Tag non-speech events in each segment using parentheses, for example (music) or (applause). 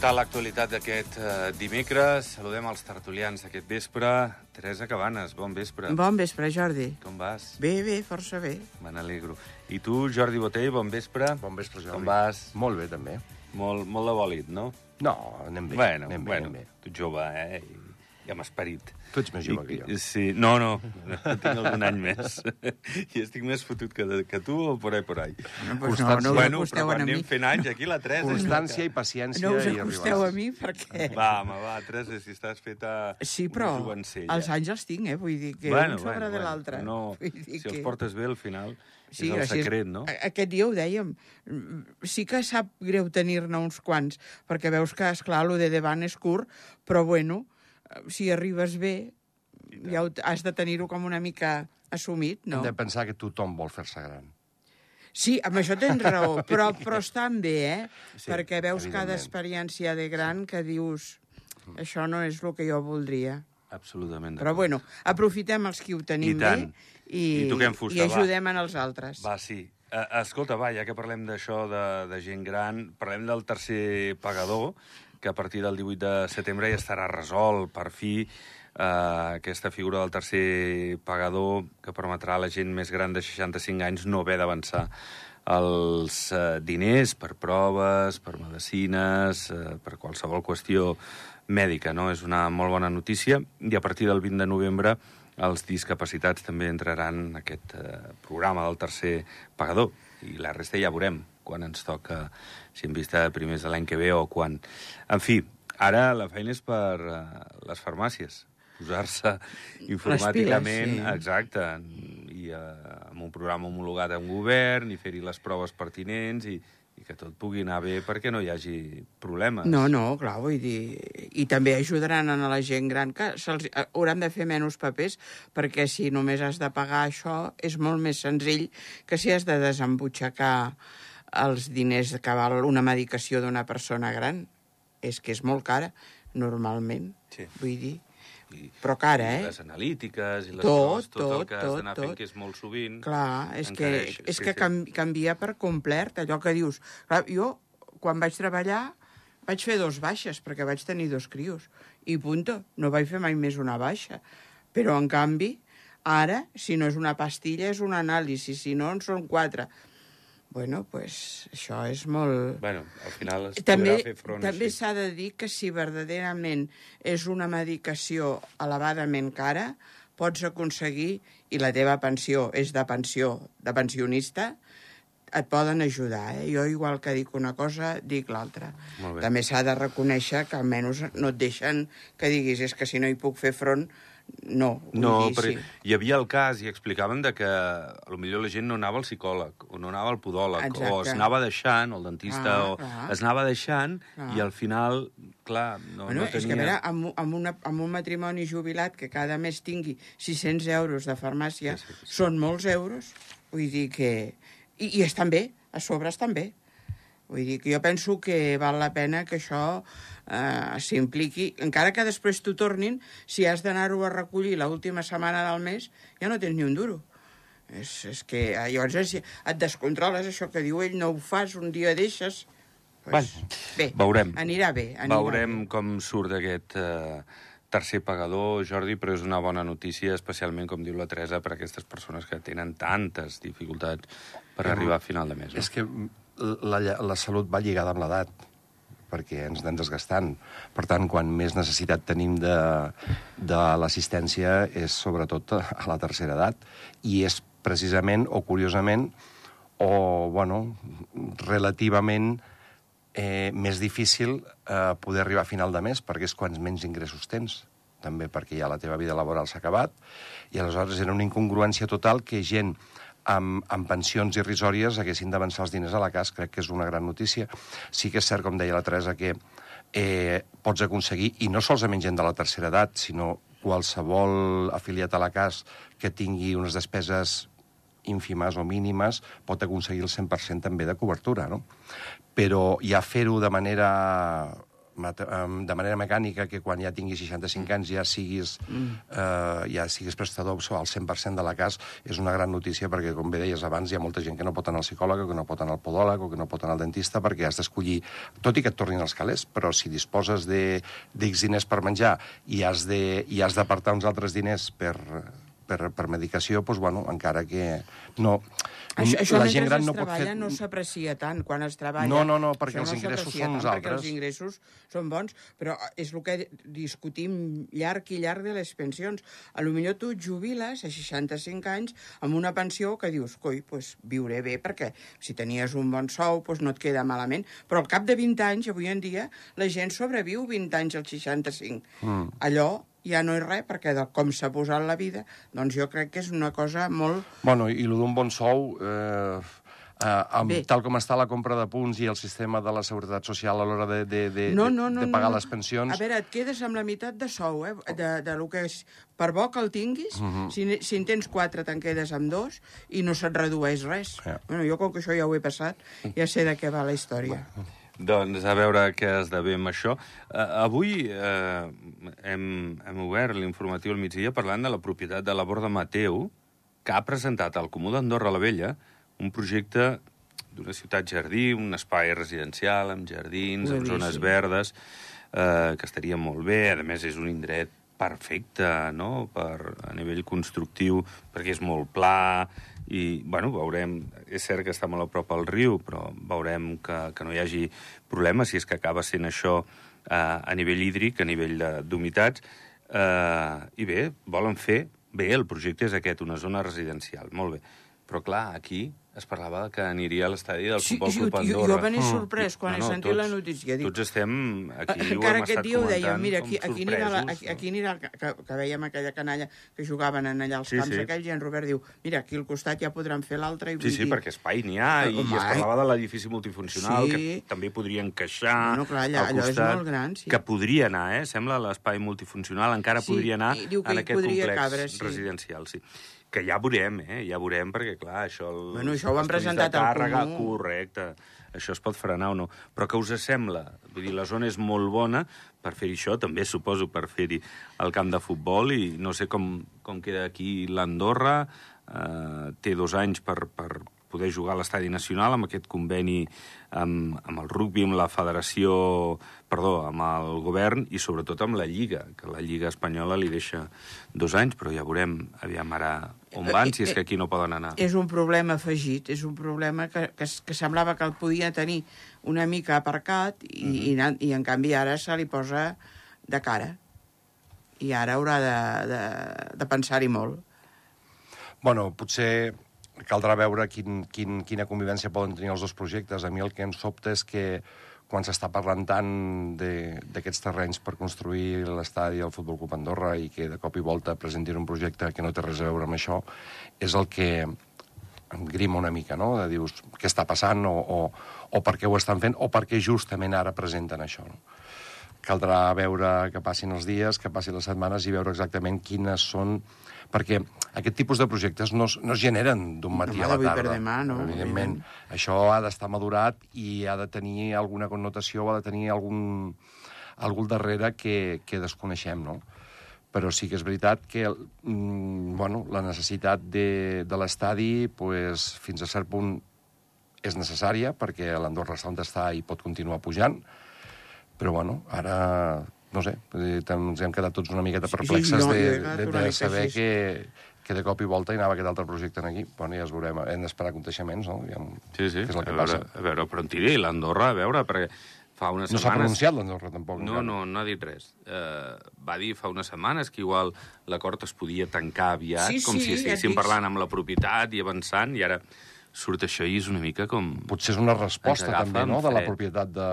comentar l'actualitat d'aquest uh, dimecres. Saludem els tertulians d'aquest vespre. Teresa Cabanes, bon vespre. Bon vespre, Jordi. Com vas? Bé, bé, força bé. Me n'alegro. I tu, Jordi Botell, bon vespre. Bon vespre, Jordi. Com vas? Molt bé, també. Molt, molt de bòlit, no? No, anem bé. bueno, anem bé, bueno, anem bé. tu jove, eh? I, amb esperit. Tu ets més jove I, que jo. Sí, no, no, tinc algun any més. I estic més fotut que, que tu o por ahí, por ahí. No, pues no, Constància. no us bueno, però quan anem mi. fent anys, aquí la Teresa... Constància i paciència No us i acosteu a mi perquè... Va, home, va, Teresa, si estàs feta Sí, però una jovencella. els anys els tinc, eh? Vull dir que bueno, un sobre bueno, de bueno, l'altre. No, Vull dir si els portes bé, al final, Sí, és el així secret, no? Aquest dia ho dèiem. Sí que sap greu tenir-ne uns quants, perquè veus que, esclar, lo de davant és curt, però bueno, si arribes bé, ja ho, has de tenir-ho com una mica assumit, no? Hem de pensar que tothom vol fer-se gran. Sí, amb això tens raó, (laughs) però, però estan bé, eh? Sí, perquè veus cada experiència de gran que dius això no és el que jo voldria. Absolutament. Però bueno, aprofitem els qui ho tenim I tant. bé i, I fusta, i va. ajudem en els altres. Va, sí. Uh, escolta, va, ja que parlem d'això de, de gent gran, parlem del tercer pagador, que a partir del 18 de setembre ja estarà resolt, per fi, uh, aquesta figura del tercer pagador que permetrà a la gent més gran de 65 anys no haver d'avançar els uh, diners per proves, per medicines, uh, per qualsevol qüestió mèdica, no? És una molt bona notícia. I a partir del 20 de novembre els discapacitats també entraran en aquest eh, programa del tercer pagador. I la resta ja veurem quan ens toca, si en vista de primers de l'any que ve o quan. En fi, ara la feina és per eh, les farmàcies posar-se informàticament, piles, sí. exacte, i eh, amb un programa homologat amb govern, i fer-hi les proves pertinents, i, i que tot pugui anar bé perquè no hi hagi problemes. No, no, clar, vull dir... I també ajudaran a la gent gran que se'ls eh, hauran de fer menys papers perquè si només has de pagar això és molt més senzill que si has de desembutxacar els diners que val una medicació d'una persona gran. És que és molt cara, normalment. Sí. Vull dir... I, Però cara, eh? les analítiques i les Tot, proves, tot, el tot, que has d'anar fent, que és molt sovint. Clar, és que, encareix. és Sí, que sí. can, canvia per complet allò que dius. Clar, jo, quan vaig treballar, vaig fer dos baixes, perquè vaig tenir dos crios. I punto, no vaig fer mai més una baixa. Però, en canvi, ara, si no és una pastilla, és un anàlisi, si no, en són quatre. Bueno, pues, això és molt... Bueno, al final es També, podrà fer front també s'ha de dir que si verdaderament és una medicació elevadament cara, pots aconseguir, i la teva pensió és de pensió, de pensionista, et poden ajudar. Eh? Jo, igual que dic una cosa, dic l'altra. També s'ha de reconèixer que almenys no et deixen que diguis és que si no hi puc fer front, no. No, dir, però sí. hi havia el cas i explicaven de que a lo millor la gent no anava al psicòleg o no anava al podòleg o Exacte. es anava deixant, o al dentista, Ah, o clar. es anava deixant Clar. i al final, clar, no, Bueno, no és que, a tenia... veure, amb, amb, una, amb un matrimoni jubilat que cada mes tingui 600 euros de farmàcia, Sí, sí, sí. són molts euros. Vull dir que... I, I estan bé, a sobre estan bé. Vull dir que jo penso que val la pena que això eh, s'impliqui, encara que després t'ho tornin, si has d'anar-ho a recollir l'última setmana del mes, ja no tens ni un duro. És, és que eh, llavors és, et descontroles, això que diu ell, no ho fas, un dia deixes... Pues, bé, veurem. Anirà bé. Anirà Veurem bé. com surt aquest eh, tercer pagador, Jordi, però és una bona notícia, especialment, com diu la Teresa, per a aquestes persones que tenen tantes dificultats per arribar a final de mes. No? És que la, la salut va lligada amb l'edat, perquè ens anem desgastant. Per tant, quan més necessitat tenim de, de l'assistència és sobretot a la tercera edat. I és precisament, o curiosament, o, bueno, relativament eh, més difícil eh, poder arribar a final de mes, perquè és quan menys ingressos tens també perquè ja la teva vida laboral s'ha acabat, i aleshores era una incongruència total que gent amb, amb pensions irrisòries haguessin d'avançar els diners a la cas, crec que és una gran notícia. Sí que és cert, com deia la Teresa, que eh, pots aconseguir, i no solament gent de la tercera edat, sinó qualsevol afiliat a la CAS que tingui unes despeses ínfimes o mínimes, pot aconseguir el 100% també de cobertura, no? Però ja fer-ho de manera de manera mecànica que quan ja tinguis 65 anys ja siguis, eh, ja siguis prestador al 100% de la cas, és una gran notícia perquè, com bé deies abans, hi ha molta gent que no pot anar al psicòleg, que no pot anar al podòleg, o que no pot anar al dentista perquè has d'escollir, tot i que et tornin els calés, però si disposes de d'X diners per menjar i has de, i has d'apartar uns altres diners per, per, per medicació, doncs, bueno, encara que no... Això, això la gent gran no pot fer... no s'aprecia tant quan es treballa. No, no, no, perquè els ingressos s'aprecia són uns altres. els ingressos són bons, però és el que discutim llarg i llarg de les pensions. A lo millor tu jubiles a 65 anys amb una pensió que dius, coi, pues, viuré bé, perquè si tenies un bon sou pues, no et queda malament. Però al cap de 20 anys, avui en dia, la gent sobreviu 20 anys als 65. Mm. Allò ja no és res, perquè de com s'ha posat la vida, doncs jo crec que és una cosa molt... Bueno, i el d'un bon sou, eh, eh, amb, Bé. tal com està la compra de punts i el sistema de la seguretat social a l'hora de, de, de, no, no, no, de pagar no. les pensions... A veure, et quedes amb la meitat de sou, eh? De, de lo que és... Per bo que el tinguis, Mhm. si, ne- si en tens quatre, te'n quedes amb dos i no se't redueix res. Ja. Bueno, jo, com que això ja ho he passat, ja sé de què va la història. Doncs a veure què esdevé amb això. Uh, avui uh, hem, hem obert l'informatiu al migdia parlant de la propietat de la Borda Mateu, que ha presentat al Comú d'Andorra la Vella un projecte d'una ciutat jardí, un espai residencial amb jardins, amb zones verdes, eh, que estaria molt bé. A més, és un indret perfecte no? per, a nivell constructiu, perquè és molt pla, i, bueno, veurem... És cert que està molt a prop al riu, però veurem que, que no hi hagi problemes si és que acaba sent això eh, a nivell hídric, a nivell d'humitats. Eh, I bé, volen fer... Bé, el projecte és aquest, una zona residencial, molt bé. Però, clar, aquí es parlava que aniria a l'estadi del Sí, Futbol Club jo, Andorra. jo venia sorprès quan No, he no, sentit la notícia. Dic, Tots estem... Aquí ho encara hem aquest estat dia ho comentant mira, com aquí, aquí, anirà la, aquí, aquí anirà, que, que veiem aquella canalla que jugaven en allà als Sí, camps sí. aquells, i en Robert diu, mira, aquí al costat ja podran fer l'altre. i Sí, sí, dir- perquè espai n'hi ha, i Home, es parlava de l'edifici multifuncional, Sí. que també podria encaixar Bueno, clar, allà- al allò és costat, molt gran, sí. que podria anar, eh? Sembla l'espai multifuncional, encara Sí, podria anar i diu que en hi aquest podria complex cabre, sí. residencial, sí. Que ja veurem, eh? Ja veurem, perquè, clar, això... El, Bueno, això ho han presentat al Comú. Correcte. Això es pot frenar o no. Però què us sembla? Vull dir, la zona és molt bona per fer això, també suposo per fer-hi el camp de futbol, i no sé com, com queda aquí l'Andorra, eh, té dos anys per, per poder jugar a l'Estadi Nacional amb aquest conveni amb, amb el rugby, amb la federació, perdó, amb el govern i sobretot amb la Lliga, que la Lliga espanyola li deixa dos anys, però ja veurem aviam ara on van, si és que aquí no poden anar. És un problema afegit, és un problema que, que, que semblava que el podia tenir una mica aparcat i, Mhm. i, na- i en canvi ara se li posa de cara. I ara haurà de, de, de pensar-hi molt. Bueno, potser caldrà veure quin, quin, quina convivència poden tenir els dos projectes. A mi el que em sobta és que quan s'està parlant tant d'aquests terrenys per construir l'estadi del Futbol Club Andorra i que de cop i volta presentin un projecte que no té res a veure amb això, és el que em grima una mica, no? De dius, què està passant o, o, o per què ho estan fent o per què justament ara presenten això, no? caldrà veure que passin els dies, que passin les setmanes i veure exactament quines són... Perquè aquest tipus de projectes no, es- no es generen d'un matí Home, a la tarda. demà, no, Evidentment. evident. Això ha d'estar madurat i ha de tenir alguna connotació, ha de tenir algun, algú al darrere que, que desconeixem, no? Però sí que és veritat que mm, bueno, la necessitat de, de l'estadi pues, fins a cert punt és necessària perquè l'Andorra està on està i pot continuar pujant, però bueno, ara, no sé, ens hem quedat tots una miqueta Sí, sí, perplexes jo- de, de, de mica saber així. que, que de cop i volta hi anava aquest altre projecte aquí. Bueno, ja es veurem, hem d'esperar aconteixements, no? Ja, Sí, sí, és el que a, veure, passa? a veure, però en diré, l'Andorra, a veure, perquè fa unes No s'ha setmanes... pronunciat l'Andorra, tampoc. No, encara. no, no ha dit res. Uh, va dir fa unes setmanes que igual l'acord es podia tancar aviat, Sí, com sí, si ja estiguéssim dic. parlant amb la propietat i avançant, i ara surt això i és una mica com... Potser és una resposta, també, no?, de la propietat de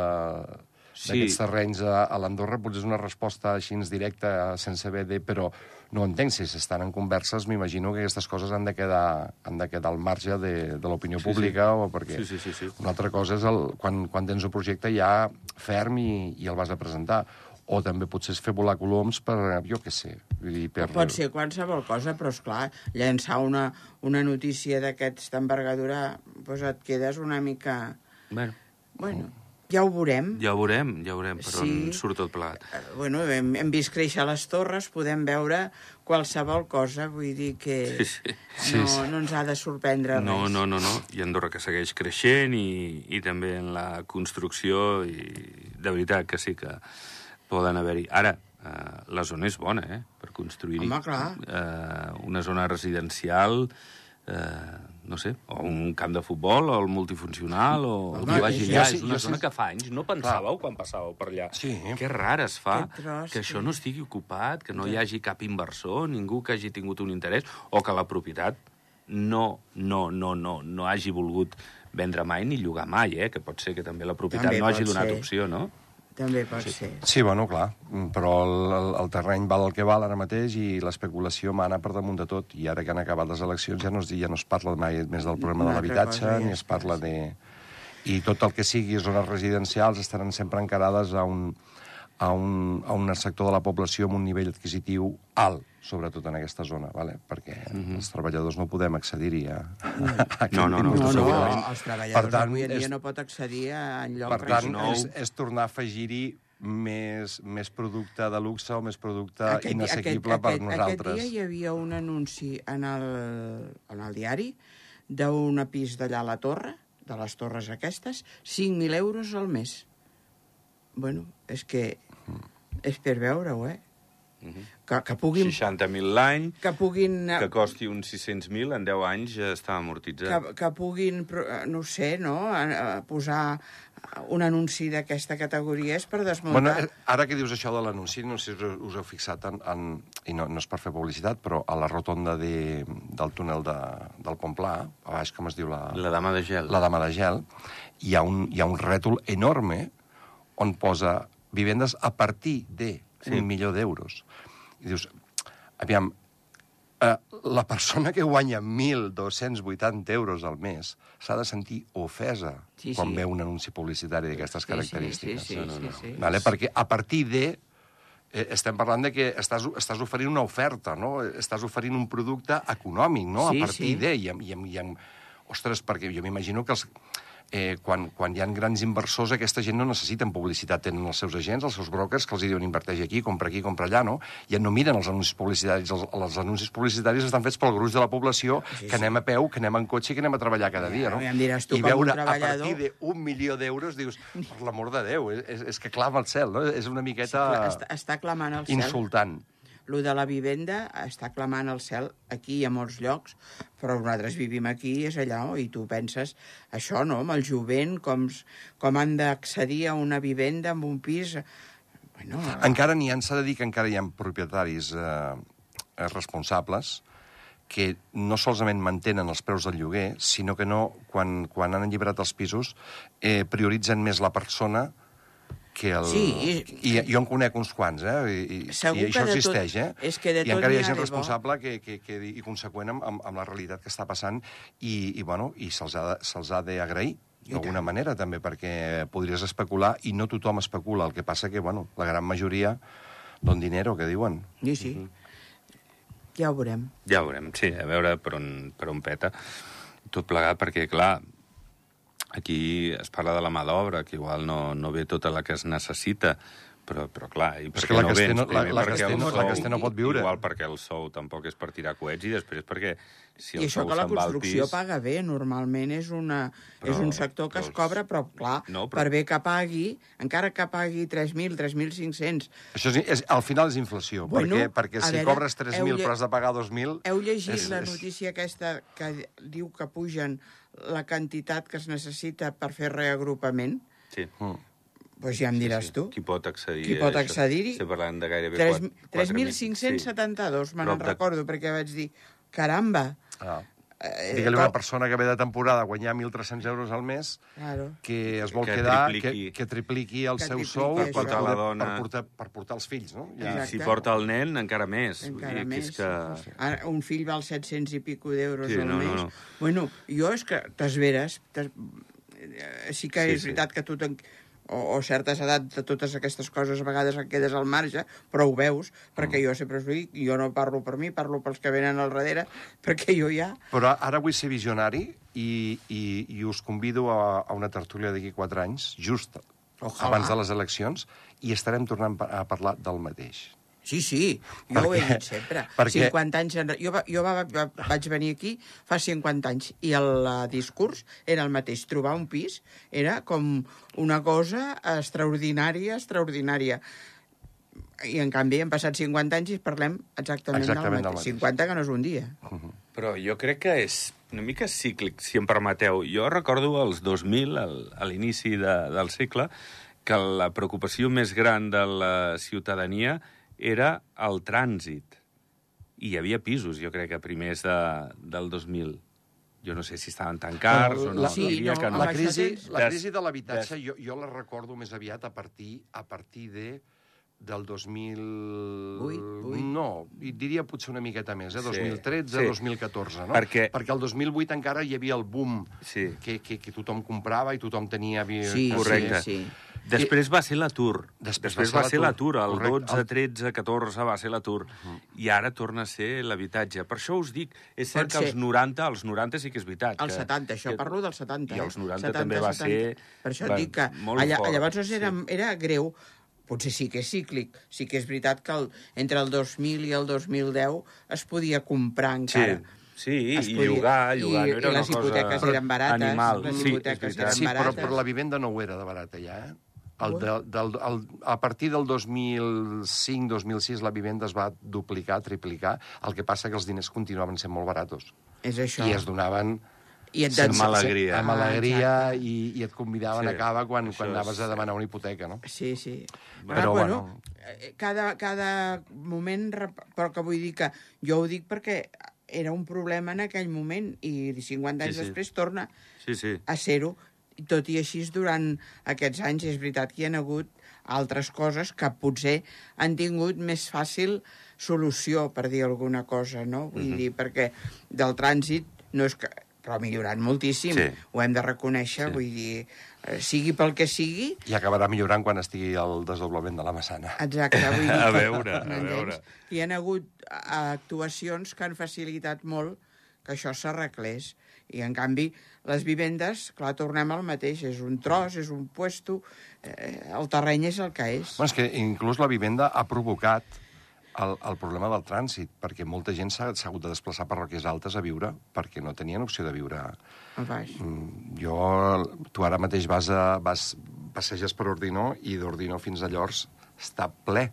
Sí. d'aquests terrenys a, a l'Andorra, potser és una resposta així directa, sense haver de... Però no entenc, si s'estan en converses, m'imagino que aquestes coses han de quedar, han de quedar al marge de, de l'opinió Sí, sí. pública, o perquè... Sí, sí, sí, sí. Una altra cosa és el, quan, quan tens un projecte ja ferm i, i el vas a presentar. O també potser és fer volar coloms per, jo què sé, vull dir, per... Pot ser qualsevol cosa, però, és clar llançar una, una notícia d'aquesta envergadura, doncs et quedes una mica... Bueno, Bueno, Ja ho veurem. Ja ho veurem, ja ho veurem per Sí. on surt tot plegat. Eh, Bueno, hem, hem vist créixer les torres, podem veure qualsevol cosa, vull dir que Sí, sí. Sí, no, sí. no ens ha de sorprendre No, res. no, no, no. I Andorra que segueix creixent i, i també en la construcció i de veritat que sí que poden haver-hi. Ara, eh, la zona és bona, eh?, per construir-hi. Home, clar. Eh, una zona residencial, eh, no sé, o un camp de futbol, o el multifuncional, o el Home, que vagi allà. sí- és una zona sí- que fa anys no pensàveu quan passàveu per allà. Sí. Que rar es fa Aquest tros, que això sí. no estigui ocupat, que no hi hagi cap inversor, ningú que hagi tingut un interès, o que la propietat no, no, no, no, no hagi volgut vendre mai ni llogar mai, eh? que pot ser que també la propietat També no hagi donat ser. opció, no? També pot ser. Sí, bueno, clar, mm, però el, el, el terreny val el que val ara mateix i l'especulació mana per damunt de tot. I ara que han acabat les eleccions ja no es, ja no es parla mai més del problema Una de l'habitatge, ni es parla sí. de... I tot el que sigui zones residencials estaran sempre encarades a un, a un, a un sector de la població amb un nivell adquisitiu alt, sobretot en aquesta zona, vale? perquè els treballadors no podem accedir-hi a, a No, no, no, No, no, els Per treballadors tant, avui en dia és- no pot accedir a enlloc Per tant, nou. és, és tornar a afegir-hi més, més producte de luxe o més producte Aquest- inassequible aquest, per aquest, nosaltres. Aquest dia hi havia un anunci en el, en el diari d'un pis d'allà a la torre, de les torres aquestes, 5.000 euros al mes. Bueno, és que és per veure-ho, eh? Que, que puguin... 60.000 l'any, Que puguin... que costi uns 600.000, en 10 anys ja està amortitzat. que, que puguin, eh, no ho sé, no? A, a posar un anunci d'aquesta categoria és per desmuntar. Bueno, eh, ara que dius això de l'anunci, no sé si us, us heu fixat en, en i no, no és per fer publicitat, però a la rotonda de, del túnel de, del Pont Pla, a baix, com es diu la, La dama de gel. la dama de gel, hi ha un, hi ha un rètol enorme on posa vivendes a partir de Sí. un milió d'euros. I dius, aviam, eh, la persona que guanya 1.280 euros al mes s'ha de sentir ofesa Sí, quan sí. veu un anunci publicitari d'aquestes Sí, sí, característiques. sí, sí, No, no, no. sí, sí. Vale? Perquè a partir de eh, estem parlant de que estàs, estàs oferint una oferta, no? Estàs oferint un producte econòmic, no? Sí, a partir sí. de... I i i amb... Ostres, perquè jo m'imagino que els, eh, quan, quan hi ha grans inversors, aquesta gent no necessiten publicitat, tenen els seus agents, els seus brokers, que els diuen inverteix aquí, compra aquí, compra allà, no? I no miren els anuncis publicitaris. Els, els anuncis publicitaris estan fets pel gruix de la població, Sí, que sí. anem a peu, que anem en cotxe i que anem a treballar cada Ja, dia, no? ja diràs tu, I veure a partir d'un milió d'euros, dius, per l'amor de Déu, és, és, és que clama al cel, no? És una miqueta està, està clamant al cel. insultant. Lo de la vivenda està clamant al cel aquí i a molts llocs, però nosaltres vivim aquí i és allà, i tu penses això, no?, amb el jovent, com, com han d'accedir a una vivenda, amb un pis... Bueno, Encara n'hi ha, s'ha de dir que encara hi ha propietaris eh, eh, responsables que no solament mantenen els preus del lloguer, sinó que no, quan, quan han alliberat els pisos, eh, prioritzen més la persona que el... Sí, I, i- jo en conec uns quants, eh? I, i, Segur i això que de tot- existeix, eh? és que de I tot encara hi ha gent responsable que, que, que, i conseqüent amb, amb, amb la realitat que està passant i, i, bueno, i se'ls ha, de- se'ls ha d'agrair d'alguna manera, també, perquè podries especular i no tothom especula. El que passa que, bueno, la gran majoria don dinero, que diuen. sí, sí. Ja ho veurem. Ja ho veurem, sí, a veure per on, per on peta. Tot plegat, perquè, clar, aquí es parla de la mà d'obra, que igual no, no ve tota la que es necessita, però, però clar, i per És què que la no es vens? no- la- la es no- la que es té no pot viure. Igual perquè el sou tampoc és per tirar coets i després perquè si el I això sou que la construcció pis... paga bé, normalment és, una, Però, és un sector que es doncs, cobra, però clar, no, però- per bé que pagui, encara que pagui 3.000, 3.500, Això és, és, al final és inflació, Bueno, perquè, perquè si veure, cobres 3.000 heu lle- però has de pagar 2.000... Heu llegit és- la és- notícia aquesta que diu que pugen la quantitat que es necessita per fer reagrupament? Sí. Mm. Pues ja em diràs sí. tu. Qui pot accedir Qui pot accedir-hi? Estem parlant de gairebé... Tres- quatre- quatre mil- 3.572, me Prop n'en de- recordo, perquè vaig dir, caramba, Ah. Eh, Digue-li a però- una persona que ve de temporada a guanyar 1.300 euros al mes claro. que es vol Que quedar, tripliqui. que, que tripliqui el Que seu tripliqui sou per, Portar la dona. per, portar, per portar els fills, no? I Exacte. si porta el nen, encara més. Vull Encara dir que més. És que... Ara, un fill val 700 i pico d'euros Sí, al no, no, mes. no. Bueno, jo és que t'esveres... t'es- eh, Sí que Sí, és sí. veritat que tu ten- o, o certes edats de totes aquestes coses a vegades et quedes al marge, però ho veus, perquè jo sempre us dic, jo no parlo per mi, parlo pels que venen al darrere, (laughs) perquè jo ja... Però ara vull ser visionari i, i, i us convido a, a una tertúlia d'aquí quatre anys, just Ojalà. abans de les eleccions, i estarem tornant a parlar del mateix. Sí, sí, jo ho he dit sempre. Perquè- 50 anys enrere. Jo, va, jo va, va, vaig venir aquí fa 50 anys i el uh, discurs era el mateix. Trobar un pis era com una cosa extraordinària, extraordinària. I, en canvi, han passat 50 anys i parlem exactament, Exactament del del mateix. mateix. 50 que no és un dia. Però jo crec que és una mica cíclic, si em permeteu. Jo recordo els 2000, al, a l'inici de, del segle, que la preocupació més gran de la ciutadania era el trànsit. I hi havia pisos, jo crec que a primers de, del 2000. Jo no sé si estaven tan cars o no. la, Sí, no, que no. la, crisi, la crisi de l'habitatge des- jo, jo la recordo més aviat a partir, a partir de del 2000... Vuit, vuit. No, diria potser una miqueta més, eh? Sí, 2013, sí. 2014, no? Perquè- Perquè el 2008 encara hi havia el boom Sí. que, que, que tothom comprava i tothom tenia... Sí, Correcte. sí, sí. Després va ser l'atur. Després Després, va va ser ser l'atur. El correcte. 12, 13, 14 va ser l'atur. I ara torna a ser l'habitatge. Per això us dic, és cert Pot que els ser. 90, els 90 sí que és veritat. Que, 70, això que, parlo del 70. I els 90 70, també va 70. ser... Per això va, et dic que allà, fort. llavors era, era greu, potser sí que és cíclic, sí que és veritat que el, entre el 2000 i el 2010 es podia comprar Sí, encara. sí, Es i podia- llogar, llogar, i- no era i una les cosa hipoteques eren barates, animal. les sí, hipoteques veritat. eren Sí, però, barates. però la vivenda no ho era de barata ja, eh? El de, del, el, a partir del 2005-2006 la vivenda es va duplicar, triplicar, el que passa que els diners continuaven sent molt baratos. És això. I es donaven I et dan- Amb alegria. Amb Ah, alegria exacte. i, i et convidaven Sí, a cava quan, això quan anaves és a demanar una hipoteca, no? Sí, sí. Però, Però, bueno, bueno. cada, cada moment... Però que vull dir que... Jo ho dic perquè era un problema en aquell moment i 50 anys Sí, sí. després torna Sí, sí. a ser-ho. Tot i així, durant aquests anys, és veritat que hi ha hagut altres coses que potser han tingut més fàcil solució, per dir alguna cosa, no? Vull dir, perquè del trànsit no és que però ha millorat moltíssim, Sí. ho hem de reconèixer, Sí. vull dir, eh, sigui pel que sigui, I acabarà millorant quan estigui el desdoblament de la Massana. Exacte, vull (laughs) dir... A veure, a veure. Hi ha hagut actuacions que han facilitat molt que això s'arreglés. I, en canvi, les vivendes, clar, tornem al mateix. És un tros, és un puesto, eh, el terreny és el que és. Bueno, és que inclús la vivenda ha provocat el, el problema del trànsit, perquè molta gent s'ha hagut de desplaçar per roques altes a viure perquè no tenien opció de viure. A baix. Mm, Jo, tu ara mateix vas, a, vas passeges per Ordinó i d'Ordinó fins a Llors està ple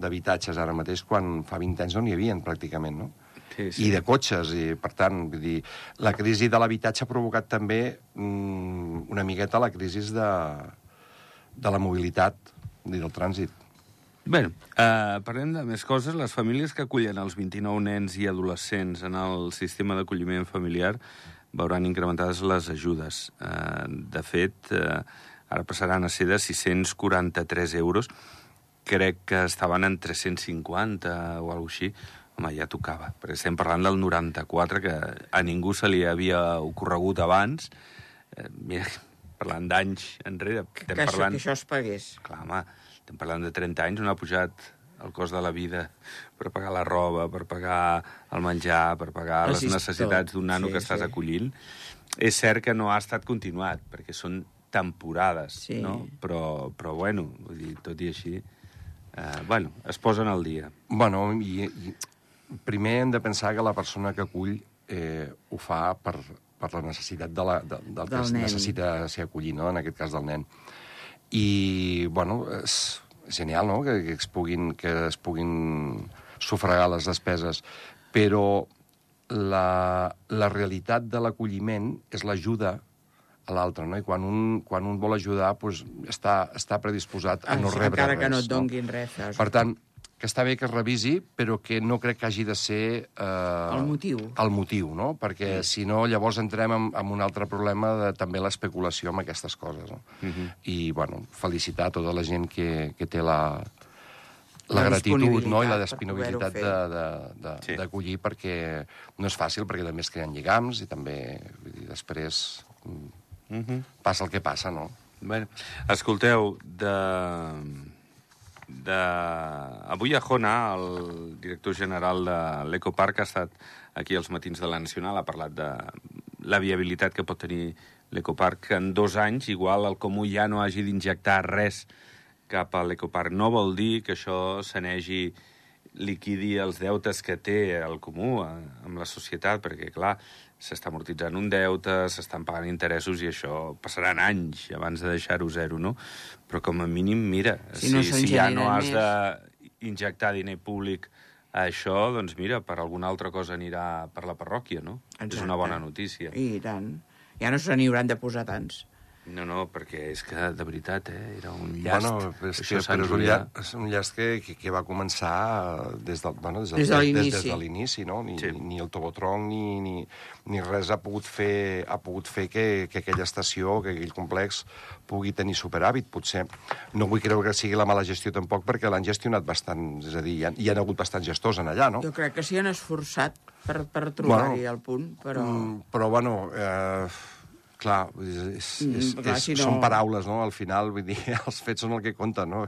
d'habitatges ara mateix, quan fa 20 anys no n'hi havien pràcticament, no? Sí, sí. I de cotxes, i per tant, vull dir, la crisi de l'habitatge ha provocat també mm, una miqueta la crisi de, de la mobilitat i del trànsit. Bé, eh, parlem de més coses. Les famílies que acullen els 29 nens i adolescents en el sistema d'acolliment familiar veuran incrementades les ajudes. Eh, de fet, eh, ara passaran a ser de 643 euros. Crec que estaven en 350 o alguna així. Home, ja tocava, perquè estem parlant del 94, que a ningú se li havia ocorregut abans. Eh, mira, (laughs) parlant d'anys enrere. Que, que, això, parlant... que això es pagués. Clar, home, estem parlant de 30 anys on ha pujat el cost de la vida per pagar la roba, per pagar el menjar, per pagar El les necessitats d'un nano Sí, que estàs sí. acollint. És cert que no ha estat continuat, perquè són temporades, Sí. no? Però, però bueno, vull dir, tot i així, eh, bueno, es posen al dia. Bueno, i, i primer hem de pensar que la persona que acull eh, ho fa per, per la necessitat de la, de, del que Del es nen. necessita ser acollit, no? en aquest cas del nen. I, bueno, és genial, no?, que, que, es puguin, que es puguin sufragar les despeses, però la, la realitat de l'acolliment és l'ajuda a l'altre, no? I quan un, quan un vol ajudar, doncs, està, està predisposat a no rebre encara res. que no et donguin res. fas. Per tant, que està bé que es revisi, però que no crec que hagi de ser... Eh, El motiu. El motiu, no? Perquè mm. si no, llavors entrem en, en un altre problema de també l'especulació amb aquestes coses, no? Mm -hmm. I, bueno, felicitar a tota la gent que, que té la, la, La gratitud no? i la disponibilitat Sí. d'acollir, sí. perquè no és fàcil, perquè també es creen lligams i també, vull dir, després mm, Mm -hmm. passa el que passa, no? Bé, escolteu, de... de... Avui Jona, el director general de l'Ecoparc, ha estat aquí als matins de la Nacional, ha parlat de la viabilitat que pot tenir l'ecoparc en dos anys, igual el Comú ja no hagi d'injectar res cap a l'ecoparc. No vol dir que això sanegi liquidi els deutes que té el Comú eh, amb la societat, perquè, clar, s'està amortitzant un deute, s'estan pagant interessos i això passaran anys abans de deixar-ho zero, no? Però com a mínim, mira, Si no si ja no has d'injectar diner públic a això, doncs mira, per alguna altra cosa anirà per la parròquia, no? És Exacte. una bona notícia. I tant. Ja no se n'hi hauran de posar tants. No, no, perquè és que, de veritat, eh, era un llast. Bueno, és, que, però és, un llast, és un llast que, que, que va començar des del, bueno, des, Des de. Des, des de l'inici, no? Ni, Sí. ni el Tobotron ni, ni, ni res ha pogut fer, ha pogut fer que, que aquella estació, que aquell complex pugui tenir superàvit, potser. No vull creure que sigui la mala gestió tampoc, perquè l'han gestionat bastant, és a dir, hi ha, hi ha hagut bastants gestors en allà, no? Jo crec que s'hi han esforçat per, per trobar-hi Bueno, el punt, però... Mm, però, bueno, eh, clar, és, és, Mm, és, clar, és, si no- són paraules, no? Al final, vull dir, (laughs) els fets són el que compten, no?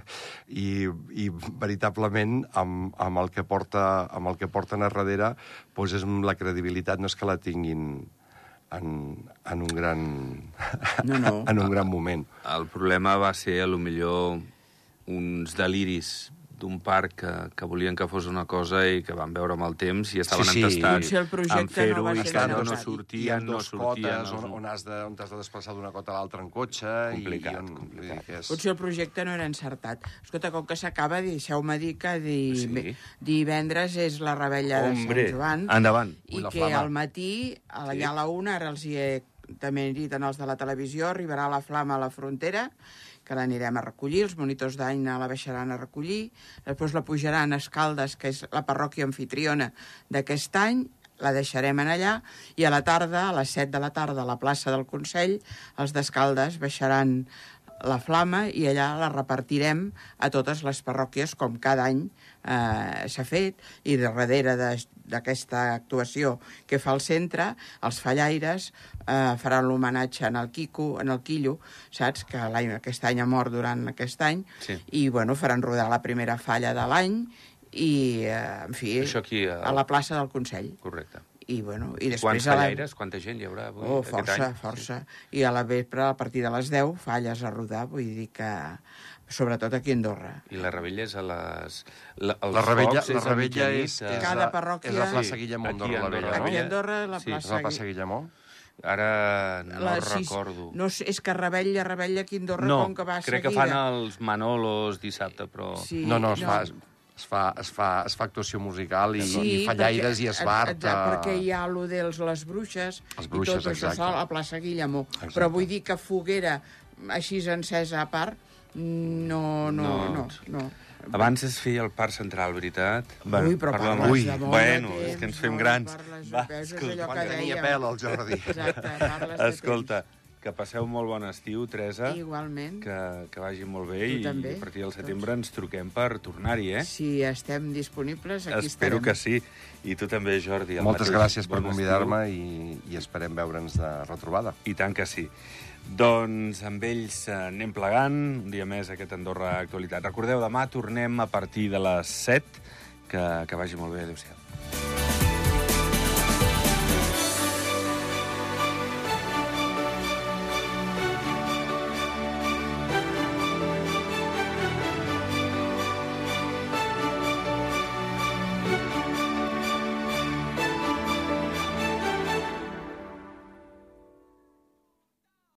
I, i veritablement, amb, amb, el que porta, amb el que porten a darrere, doncs és la credibilitat no és que la tinguin en, en un gran... No, no. (laughs) en un gran moment. El problema va ser, a lo millor, uns deliris d'un parc que, que volien que fos una cosa i que van veure amb el temps i estaven Sí, sí. entestats projecte en fer-ho no va i ser que no, no. I sortien, no dos sortien. cotes on, no... on, has de, on t'has de desplaçar d'una cota a l'altra en cotxe. Complicat, i on, complicat. Que és... Potser el projecte no era encertat. Escolta, com que s'acaba, deixeu-me dir que di... Sí. divendres és la rebella Hombre, de Sant Joan. endavant. I Ui, la que flama. al matí, a allà a la una, ara els hi he també he dit en els de la televisió, arribarà la flama a la frontera, que l'anirem a recollir, els monitors d'Aina la baixaran a recollir, després la pujaran a Escaldes, que és la parròquia anfitriona d'aquest any, la deixarem en allà, i a la tarda, a les 7 de la tarda, a la plaça del Consell, els d'Escaldes baixaran la flama i allà la repartirem a totes les parròquies com cada any eh, s'ha fet i darrere de- d'aquesta actuació que fa el centre, els fallaires eh, faran l'homenatge en el Quico, en el Quillo, saps? Que l'any, aquest any ha mort durant aquest any Sí. i bueno, faran rodar la primera falla de l'any i, eh, en fi, Això aquí, a- a la plaça del Consell. Correcte. I, bueno, i després... Quants a la- fallaires? Quanta gent hi haurà avui, Oh, aquest força, any? força. I a la vespre, a partir de les 10, falles a rodar, vull dir que... Sobretot aquí a Andorra. I la rebella és a les... La, els La rebella, la és rebella mitjanit, és, eh? és, Cada la, parròquia- és la plaça Sí, Guillemó aquí Andorra a la Andorra Vella, la no? Aquí a. Andorra, la Sí. És plaça... la plaça Guillemó? Ara no la- recordo. No és que Rebella, Rebella aquí a Andorra, no, com que va crec que seguida. fan els Manolos dissabte, però... Sí, No, no, es fa, es fa, es fa, es fa actuació musical i, i fallaires i esbart. Exacte, perquè hi ha allò dels les bruixes Les i bruixes, tot això exacte. sol a plaça Guillemó. Exacte. Però vull dir que foguera així encesa a part, no, no, No. no. no. Abans es feia el parc central, veritat? Ui, però parla parles molt. de molt de bueno, temps, és que ens fem no? grans. Parles de Va, escolta, Quan tenia pèl, el Jordi. Exacte, parles de Escolta, que passeu molt bon estiu, Teresa. Igualment. Que, que vagi molt bé Tu i també, a partir del setembre ens truquem per tornar-hi, eh? Si estem disponibles, aquí Espero estarem. que sí. I tu també, Jordi. Moltes mateix. gràcies per Bon convidar-me i, i esperem veure'ns de retrobada. I tant que sí. Doncs amb ells eh, anem plegant, un dia més aquest Andorra Actualitat. Recordeu, demà tornem a partir de les 7. Que, que vagi molt bé. Adéu-siau.